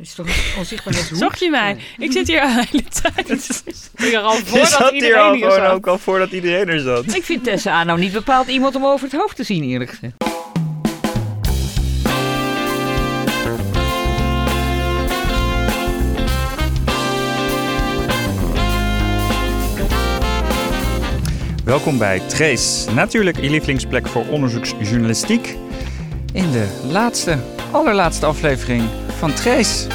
is toch onzichtbaar net Zocht je mij? Ik zit hier al de hele tijd. Ik er al Je voordat zat hier iedereen al hier gewoon zat. ook al voordat iedereen er zat. Ik vind Tessa A nou niet bepaald iemand om over het hoofd te zien, eerlijk gezegd. Welkom bij Trace, natuurlijk je lievelingsplek voor onderzoeksjournalistiek. In de laatste, allerlaatste aflevering van Trace.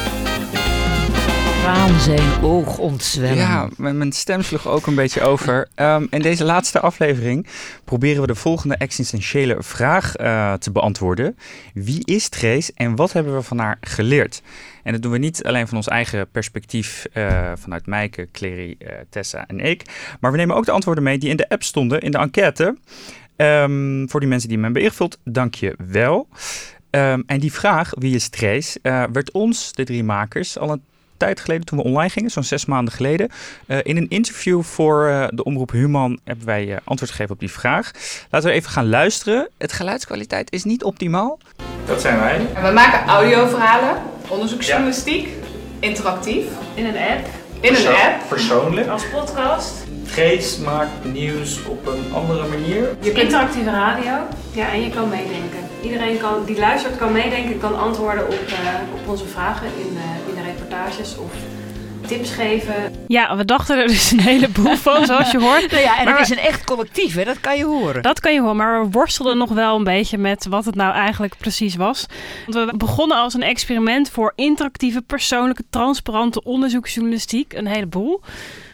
Traan zijn oog ontzwellen. Ja, mijn mijn stem sloeg ook een beetje over. Ehm, in deze laatste aflevering proberen we de volgende existentiële vraag eh, te beantwoorden. Wie is Trace en wat hebben we van haar geleerd? En dat doen we niet alleen van ons eigen perspectief eh, vanuit Mijke, Clary, eh, Tessa en ik. Maar we nemen ook de antwoorden mee die in de app stonden, in de enquête. Ehm, voor die mensen die hem hebben ingevuld, dank je wel. Ehm, en die vraag, wie is Trace, eh, werd ons, de drie makers, al een tijd geleden toen we online gingen, zo'n zes maanden geleden. eh, in een interview voor eh, de Omroep Human hebben wij eh, antwoord gegeven op die vraag. Laten we even gaan luisteren. Het geluidskwaliteit is niet optimaal. Dat zijn wij. En we maken audioverhalen, onderzoeksjournalistiek, interactief, In een app, in een app. Persoonlijk. als podcast, Trace maakt nieuws op een andere manier. Je kunt Interactieve radio. Ja, en je kan meedenken. Iedereen kan, die luistert kan meedenken, kan antwoorden op, eh, op onze vragen in, eh, in de reportages of tips geven. Ja, we dachten er dus een heleboel van, zoals je hoort. Nou ja, en Maar het is een echt collectief, hè? dat kan je horen. Dat kan je horen, maar we worstelden nog wel een beetje met wat het nou eigenlijk precies was. Want we begonnen als een experiment voor interactieve, persoonlijke, transparante onderzoeksjournalistiek. Een heleboel.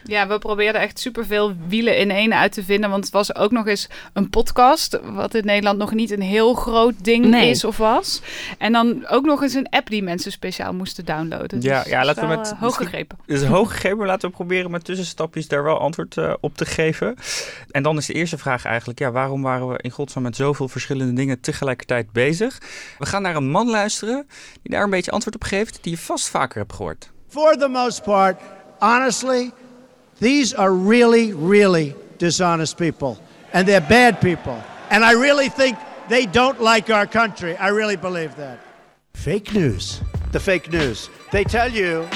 Ja, we probeerden echt superveel wielen in één uit te vinden. Want het was ook nog eens een podcast. Wat in Nederland nog niet een heel groot ding Nee. is of was. En dan ook nog eens een app die mensen speciaal moesten downloaden. Ja, Dus ja, is laten we met- eh, hoog gegrepen. Het is hoog gegeven, maar laten we proberen met tussenstapjes daar wel antwoord eh, op te geven. En dan is de eerste vraag eigenlijk, ja, waarom waren we in godsnaam met zoveel verschillende dingen tegelijkertijd bezig? We gaan naar een man luisteren die daar een beetje antwoord op geeft, die je vast vaker hebt gehoord. For the most part, honestly, these are really, really dishonest people. And they're bad people. And I really think they don't like our country. I really believe that. Fake news. The fake news. They tell you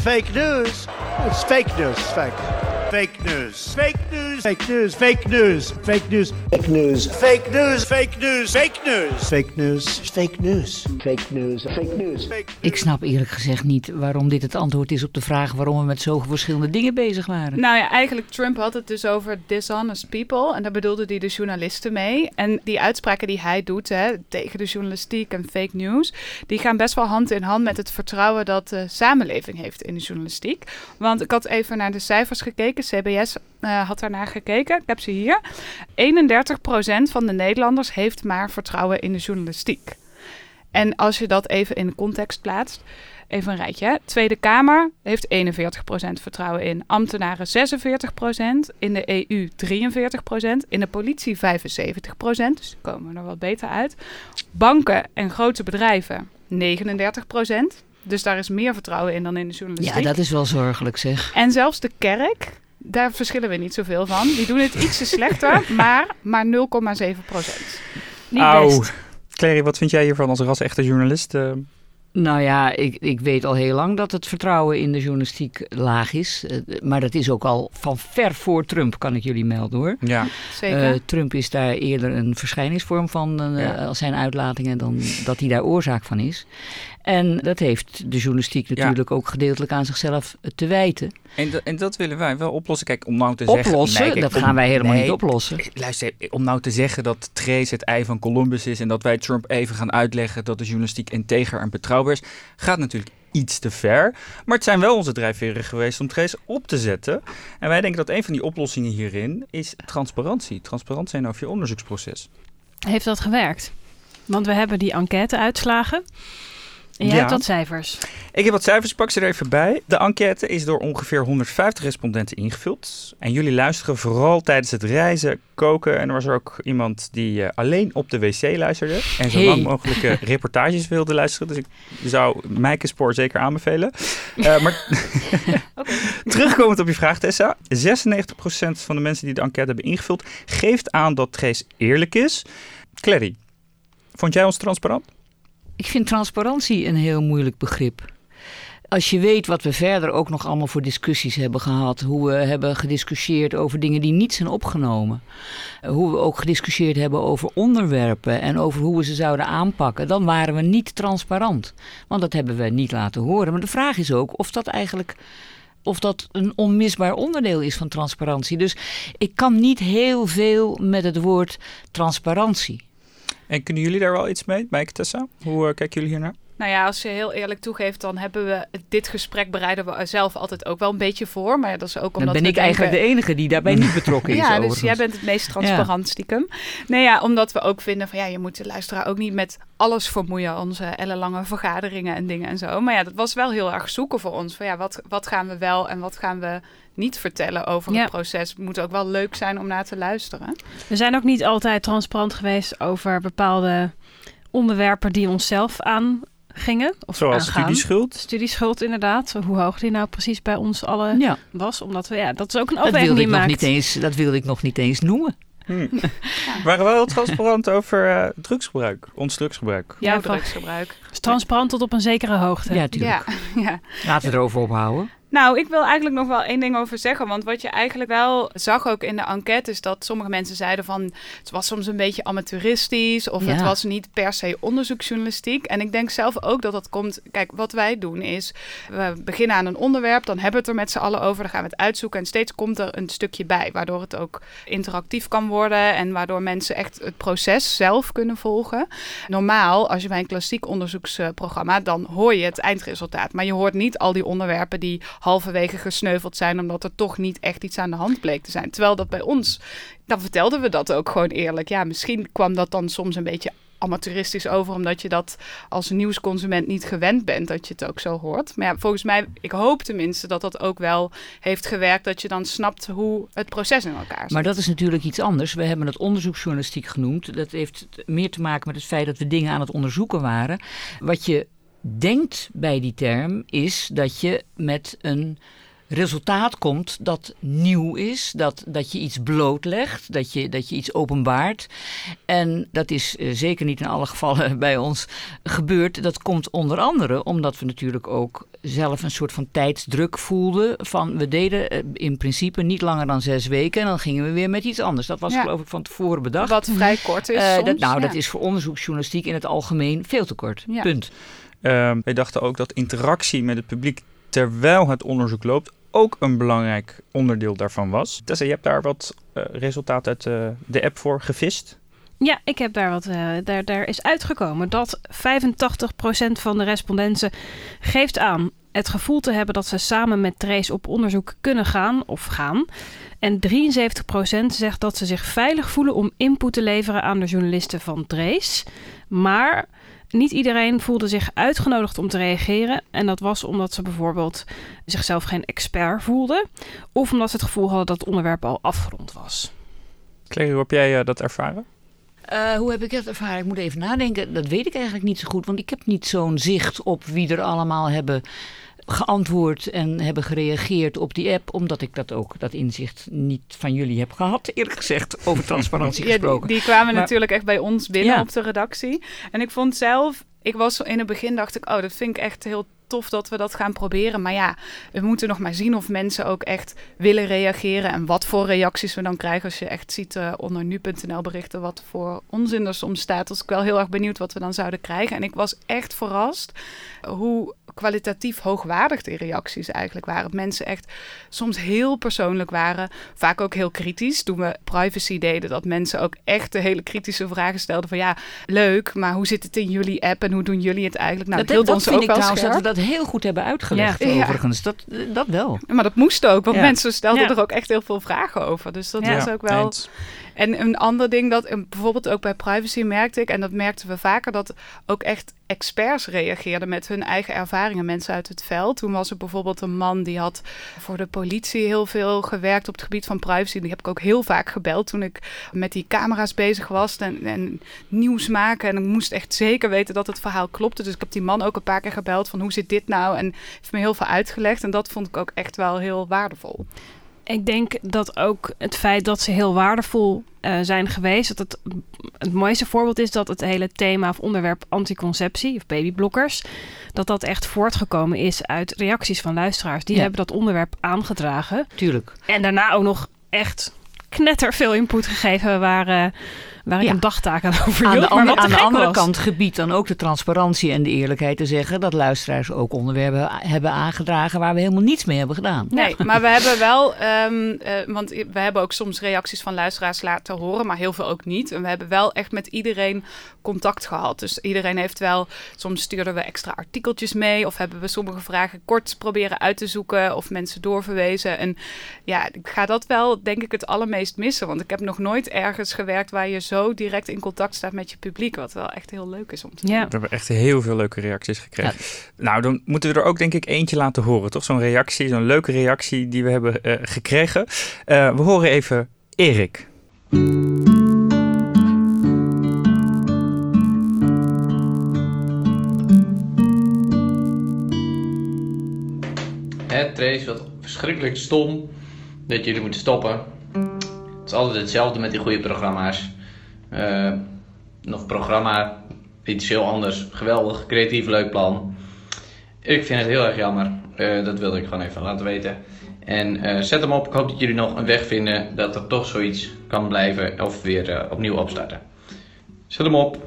fake news. It's fake news. It's fake. Fake news. Fake news. Fake news. Fake news. Fake news. Fake news. Fake news. Fake news. Fake news. Fake news. Fake news. Fake news. Fake news. Fake Ik snap eerlijk gezegd niet waarom dit het antwoord is op de vraag waarom we met zoveel verschillende dingen bezig waren. Nou ja, eigenlijk Trump had het dus over dishonest people. En daar bedoelde hij de journalisten mee. En die uitspraken die hij doet hè, tegen de journalistiek en fake news... die gaan best wel hand in hand met het vertrouwen dat de samenleving heeft in de journalistiek. Want ik had even naar de cijfers gekeken. CBS eh, had daarnaar gekeken. Ik heb ze hier. 31% van de Nederlanders heeft maar vertrouwen in de journalistiek. En als je dat even in de context plaatst... Even een rijtje. hè. Tweede Kamer heeft 41% vertrouwen in. Ambtenaren 46%. In de EU 43%. In de politie 75%. Dus komen er wat beter uit. Banken en grote bedrijven 39%. Dus daar is meer vertrouwen in dan in de Ja, journalistiek. dat is wel zorgelijk zeg. En zelfs de kerk, daar verschillen we niet zoveel van. Die doen het ietsje slechter, maar maar 0,7%. Niet Auw. best. Clary, wat vind jij hiervan als ras-echte journalist? Eh, Nou ja, ik, ik weet al heel lang dat het vertrouwen in de journalistiek laag is. Eh, Maar dat is ook al van ver voor Trump, kan ik jullie melden hoor. ja, Zeker. Eh, Trump is daar eerder een verschijningsvorm van eh, Ja. als zijn uitlatingen dan dat hij daar oorzaak van is. En dat heeft de journalistiek natuurlijk ook gedeeltelijk aan zichzelf te wijten. en, dat- en dat willen wij wel oplossen. Kijk, om nou te zeggen... Oplossen? Nee, kijk, dat om- gaan wij helemaal nee, niet oplossen. Luister, om nou te zeggen dat Trace het ei van Columbus is en dat wij Trump even gaan uitleggen dat de journalistiek integer en betrouwbaar gaat natuurlijk iets te ver. Maar het zijn wel onze drijfveren geweest om Trace op te zetten. En wij denken dat een van die oplossingen hierin is transparantie. Transparant zijn over je onderzoeksproces. Heeft dat gewerkt? Want we hebben die enquête-uitslagen. Jij Ja. hebt wat cijfers. Ik heb wat cijfers, ik pak ze er even bij. De enquête is door ongeveer 150 respondenten ingevuld. En jullie luisteren vooral tijdens het reizen, koken. En er was er ook iemand die eh, alleen op de wc luisterde. En zo Hey. lang mogelijke reportages wilde luisteren. Dus ik zou Mijke Spoor zeker aanbevelen. Eh, maar terugkomend op je vraag, Tessa. 96% van de mensen die de enquête hebben ingevuld... geeft aan dat Trace eerlijk is. Clary, vond jij ons transparant? Ik vind transparantie een heel moeilijk begrip. Als je weet wat we verder ook nog allemaal voor discussies hebben gehad, hoe we hebben gediscussieerd over dingen die niet zijn opgenomen, hoe we ook gediscussieerd hebben over onderwerpen en over hoe we ze zouden aanpakken, dan waren we niet transparant. Want dat hebben we niet laten horen. Maar de vraag is ook of dat eigenlijk of dat een onmisbaar onderdeel is van transparantie. Dus ik kan niet heel veel met het woord transparantie. En kunnen jullie daar wel iets mee, Mike Tessa? Hoe uh, kijken jullie hiernaar? Nou ja, als je heel eerlijk toegeeft, dan hebben we dit gesprek bereiden we zelf altijd ook wel een beetje voor. Maar dat is ook omdat dan ben ik eigenlijk de enige die daarbij niet betrokken is. ja, dus jij bent het meest transparant stiekem. Nee, ja, omdat we ook vinden van ja, je moet de luisteraar ook niet met alles vermoeien, onze ellenlange vergaderingen en dingen en zo. Maar ja, dat was wel heel erg zoeken voor ons. Van ja, wat, wat gaan we wel en wat gaan we niet vertellen over het proces. Het moet ook wel leuk zijn om naar te luisteren. We zijn ook niet altijd transparant geweest over bepaalde onderwerpen die onszelf aan gingen. Of Zoals aangaan. studieschuld? Studieschuld, inderdaad. Hoe hoog die nou precies bij ons allen ja. was. Omdat we, ja, dat is ook een afweging die maakt. Niet eens, dat wilde ik nog niet eens noemen. Hmm. Ja. We waren wel transparant over uh, drugsgebruik, ons drugsgebruik. Ja, drugsgebruik. Dus transparant tot op een zekere hoogte. Ja, natuurlijk. Ja, ja. Laten we erover ophouden. Nou, ik wil eigenlijk nog wel één ding over zeggen. Want wat je eigenlijk wel zag ook in de enquête... is dat sommige mensen zeiden van... het was soms een beetje amateuristisch... of het was niet per se onderzoeksjournalistiek. En ik denk zelf ook dat dat komt... Kijk, wat wij doen is... we beginnen aan een onderwerp... dan hebben we het er met z'n allen over... dan gaan we het uitzoeken... en steeds komt er een stukje bij... waardoor het ook interactief kan worden... en waardoor mensen echt het proces zelf kunnen volgen. Normaal, als je bij een klassiek onderzoeksprogramma... dan hoor je het eindresultaat. Maar je hoort niet al die onderwerpen die halverwege gesneuveld zijn omdat er toch niet echt iets aan de hand bleek te zijn. Terwijl dat bij ons, dan vertelden we dat ook gewoon eerlijk. Ja, misschien kwam dat dan soms een beetje amateuristisch over, omdat je dat als nieuwsconsument niet gewend bent, dat je het ook zo hoort. Maar ja, volgens mij, ik hoop tenminste dat dat ook wel heeft gewerkt, dat je dan snapt hoe het proces in elkaar zit. Maar dat is natuurlijk iets anders. We hebben het onderzoeksjournalistiek genoemd. Dat heeft meer te maken met het feit dat we dingen aan het onderzoeken waren. Wat je denkt bij die term is dat je met een resultaat komt dat nieuw is, dat, dat je iets blootlegt, dat je, dat je iets openbaart. En dat is uh, zeker niet in alle gevallen bij ons gebeurd. Dat komt onder andere omdat we natuurlijk ook zelf een soort van tijdsdruk voelden. Van we deden uh, in principe niet langer dan zes weken en dan gingen we weer met iets anders. Dat was ja. geloof ik van tevoren bedacht. Wat vrij kort is. Uh, soms, dat, nou, ja. dat is voor onderzoeksjournalistiek in het algemeen veel te kort. Ja. Punt. Um, wij dachten ook dat interactie met het publiek terwijl het onderzoek loopt ook een belangrijk onderdeel daarvan was. Tessa, je hebt daar wat uh, resultaat uit uh, de app voor gevist. Ja, ik heb daar wat. Uh, daar, daar is uitgekomen dat 85% van de respondenten geeft aan het gevoel te hebben dat ze samen met Trace op onderzoek kunnen gaan of gaan. En 73% zegt dat ze zich veilig voelen om input te leveren aan de journalisten van Trace. Maar niet iedereen voelde zich uitgenodigd om te reageren. En dat was omdat ze bijvoorbeeld zichzelf geen expert voelden. Of omdat ze het gevoel hadden dat het onderwerp al afgerond was. Claire, hoe heb jij uh, dat ervaren? Uh, hoe heb ik dat ervaren? Ik moet even nadenken. Dat weet ik eigenlijk niet zo goed. Want ik heb niet zo'n zicht op wie er allemaal hebben geantwoord en hebben gereageerd op die app, omdat ik dat ook, dat inzicht niet van jullie heb gehad, eerlijk gezegd, over transparantie gesproken. Die, die kwamen maar, natuurlijk echt bij ons binnen ja. op de redactie. En ik vond zelf, ik was in het begin dacht ik, oh, dat vind ik echt heel tof dat we dat gaan proberen. Maar ja, we moeten nog maar zien of mensen ook echt willen reageren. En wat voor reacties we dan krijgen. Als je echt ziet uh, onder nu.nl berichten wat voor onzin er soms staat. Was ik wel heel erg benieuwd wat we dan zouden krijgen. En ik was echt verrast hoe kwalitatief hoogwaardig die reacties eigenlijk waren. Mensen echt soms heel persoonlijk waren. Vaak ook heel kritisch. Toen we privacy deden, dat mensen ook echt de hele kritische vragen stelden. Van ja, leuk, maar hoe zit het in jullie app en hoe doen jullie het eigenlijk? Nou, dat, dat, dat ons vind ook ik wel trouwens scherp. dat we dat heel goed hebben uitgelegd ja. overigens. Dat, dat wel. Maar dat moest ook, want ja. mensen stelden ja. er ook echt heel veel vragen over. Dus dat was ook wel... Eens. En een ander ding dat bijvoorbeeld ook bij privacy merkte ik, en dat merkten we vaker, dat ook echt experts reageerden met hun eigen ervaringen, mensen uit het veld. Toen was er bijvoorbeeld een man die had voor de politie heel veel gewerkt op het gebied van privacy. Die heb ik ook heel vaak gebeld toen ik met die camera's bezig was en, en nieuws maken. En ik moest echt zeker weten dat het verhaal klopte. Dus ik heb die man ook een paar keer gebeld van hoe zit dit nou? En heeft me heel veel uitgelegd. En dat vond ik ook echt wel heel waardevol. Ik denk dat ook het feit dat ze heel waardevol uh, zijn geweest. Dat het, het mooiste voorbeeld is dat het hele thema of onderwerp anticonceptie of babyblokkers. Dat dat echt voortgekomen is uit reacties van luisteraars. Die hebben dat onderwerp aangedragen. Tuurlijk. En daarna ook nog echt knetter veel input gegeven waar, uh, waar ik een dagtaak aan over Aan de, andere, aan de andere kant gebied dan ook de transparantie en de eerlijkheid te zeggen dat luisteraars ook onderwerpen hebben aangedragen waar we helemaal niets mee hebben gedaan. Nee, maar we hebben wel, um, uh, want we hebben ook soms reacties van luisteraars laten horen, maar heel veel ook niet. En we hebben wel echt met iedereen contact gehad. Dus iedereen heeft wel, soms stuurden we extra artikeltjes mee of hebben we sommige vragen kort proberen uit te zoeken of mensen doorverwezen. En ja, ik ga dat wel denk ik het allermeest missen, want ik heb nog nooit ergens gewerkt waar je zo direct in contact staat met je publiek, wat wel echt heel leuk is om te doen. Ja. We hebben echt heel veel leuke reacties gekregen. Nou, dan moeten we er ook denk ik eentje laten horen, toch? Zo'n reactie, zo'n leuke reactie die we hebben uh, gekregen. Uh, we horen even Erik. Het Trace, wat verschrikkelijk stom dat jullie moeten stoppen. Het is altijd hetzelfde met die goede programma's. Uh, nog programma, iets heel anders. Geweldig, creatief, leuk plan. Ik vind het heel erg jammer. Uh, dat wilde ik gewoon even laten weten. En uh, zet hem op. Ik hoop dat jullie nog een weg vinden dat er toch zoiets kan blijven of weer opnieuw opstarten. Zet hem op.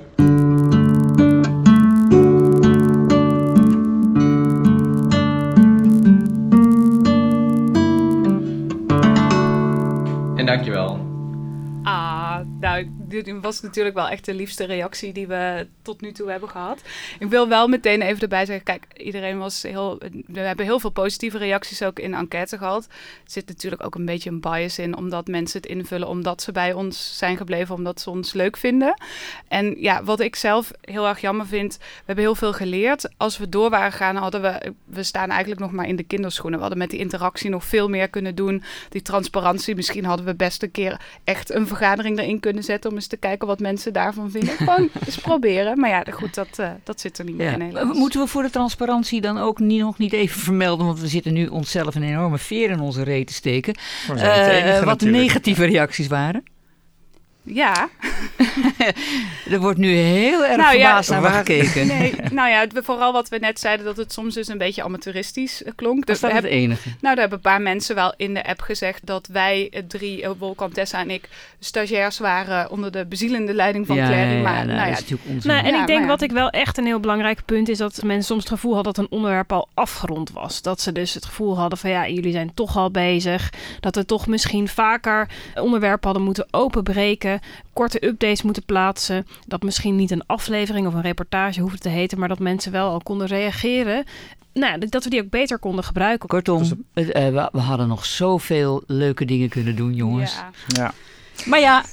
dit was natuurlijk wel echt de liefste reactie die we tot nu toe hebben gehad. Ik wil wel meteen even erbij zeggen, kijk, iedereen was heel... We hebben heel veel positieve reacties ook in enquête gehad. Er zit natuurlijk ook een beetje een bias in, omdat mensen het invullen omdat ze bij ons zijn gebleven, omdat ze ons leuk vinden. En ja, wat ik zelf heel erg jammer vind, we hebben heel veel geleerd. Als we door waren gaan, hadden we... We staan eigenlijk nog maar in de kinderschoenen. We hadden met die interactie nog veel meer kunnen doen. Die transparantie, misschien hadden we best een keer echt een vergadering erin kunnen zetten om eens te kijken wat mensen daarvan vinden. Gewoon eens proberen. Maar ja, goed, dat, uh, dat zit er niet meer in helaas. Moeten we voor de transparantie dan ook niet, nog niet even vermelden, want we zitten nu onszelf een enorme veer in onze reet te steken. Uh, wat de negatieve reacties waren? Ja. er wordt nu heel erg nou, verbaasd naar gekeken. Nee, nou ja, vooral wat we net zeiden, dat het soms dus een beetje amateuristisch eh, klonk. Dus dat is het enige. Nou, daar hebben een paar mensen wel in de app gezegd dat wij, eh, drie, uh, Wolkan, Tessa en ik, stagiairs waren onder de bezielende leiding van ja, maar, nou, nou, ja, is natuurlijk onzin. Nou, en ik denk wat ik wel echt een heel belangrijk punt is, dat mensen soms het gevoel hadden dat een onderwerp al afgerond was. Dat ze dus het gevoel hadden van ja, jullie zijn toch al bezig. Dat we toch misschien vaker onderwerpen hadden moeten openbreken korte updates moeten plaatsen. Dat misschien niet een aflevering of een reportage hoefde te heten, maar dat mensen wel al konden reageren. Nou, dat we die ook beter konden gebruiken. Kortom, uh, we, we, hadden nog zoveel leuke dingen kunnen doen, jongens. Ja. ja. Maar ja.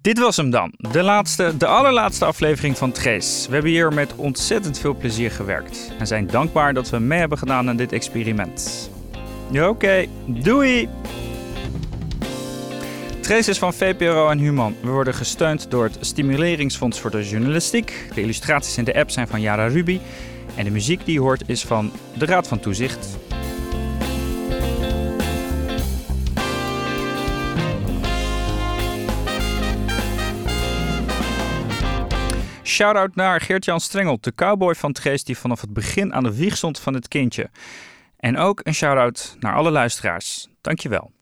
Dit was hem dan. De, laatste, de allerlaatste aflevering van Trace. We hebben hier met ontzettend veel plezier gewerkt. En zijn dankbaar dat we mee hebben gedaan aan dit experiment. Oké, okay, doei! Trace is van VPRO en Human. We worden gesteund door het Stimuleringsfonds voor de Journalistiek. De illustraties in de app zijn van Yara Ruby. En de muziek die je hoort is van de Raad van Toezicht. Shoutout naar Geert-Jan Strengel, de cowboy van Trace die vanaf het begin aan de wieg stond van het kindje. En ook een shout-out naar alle luisteraars. Dankjewel.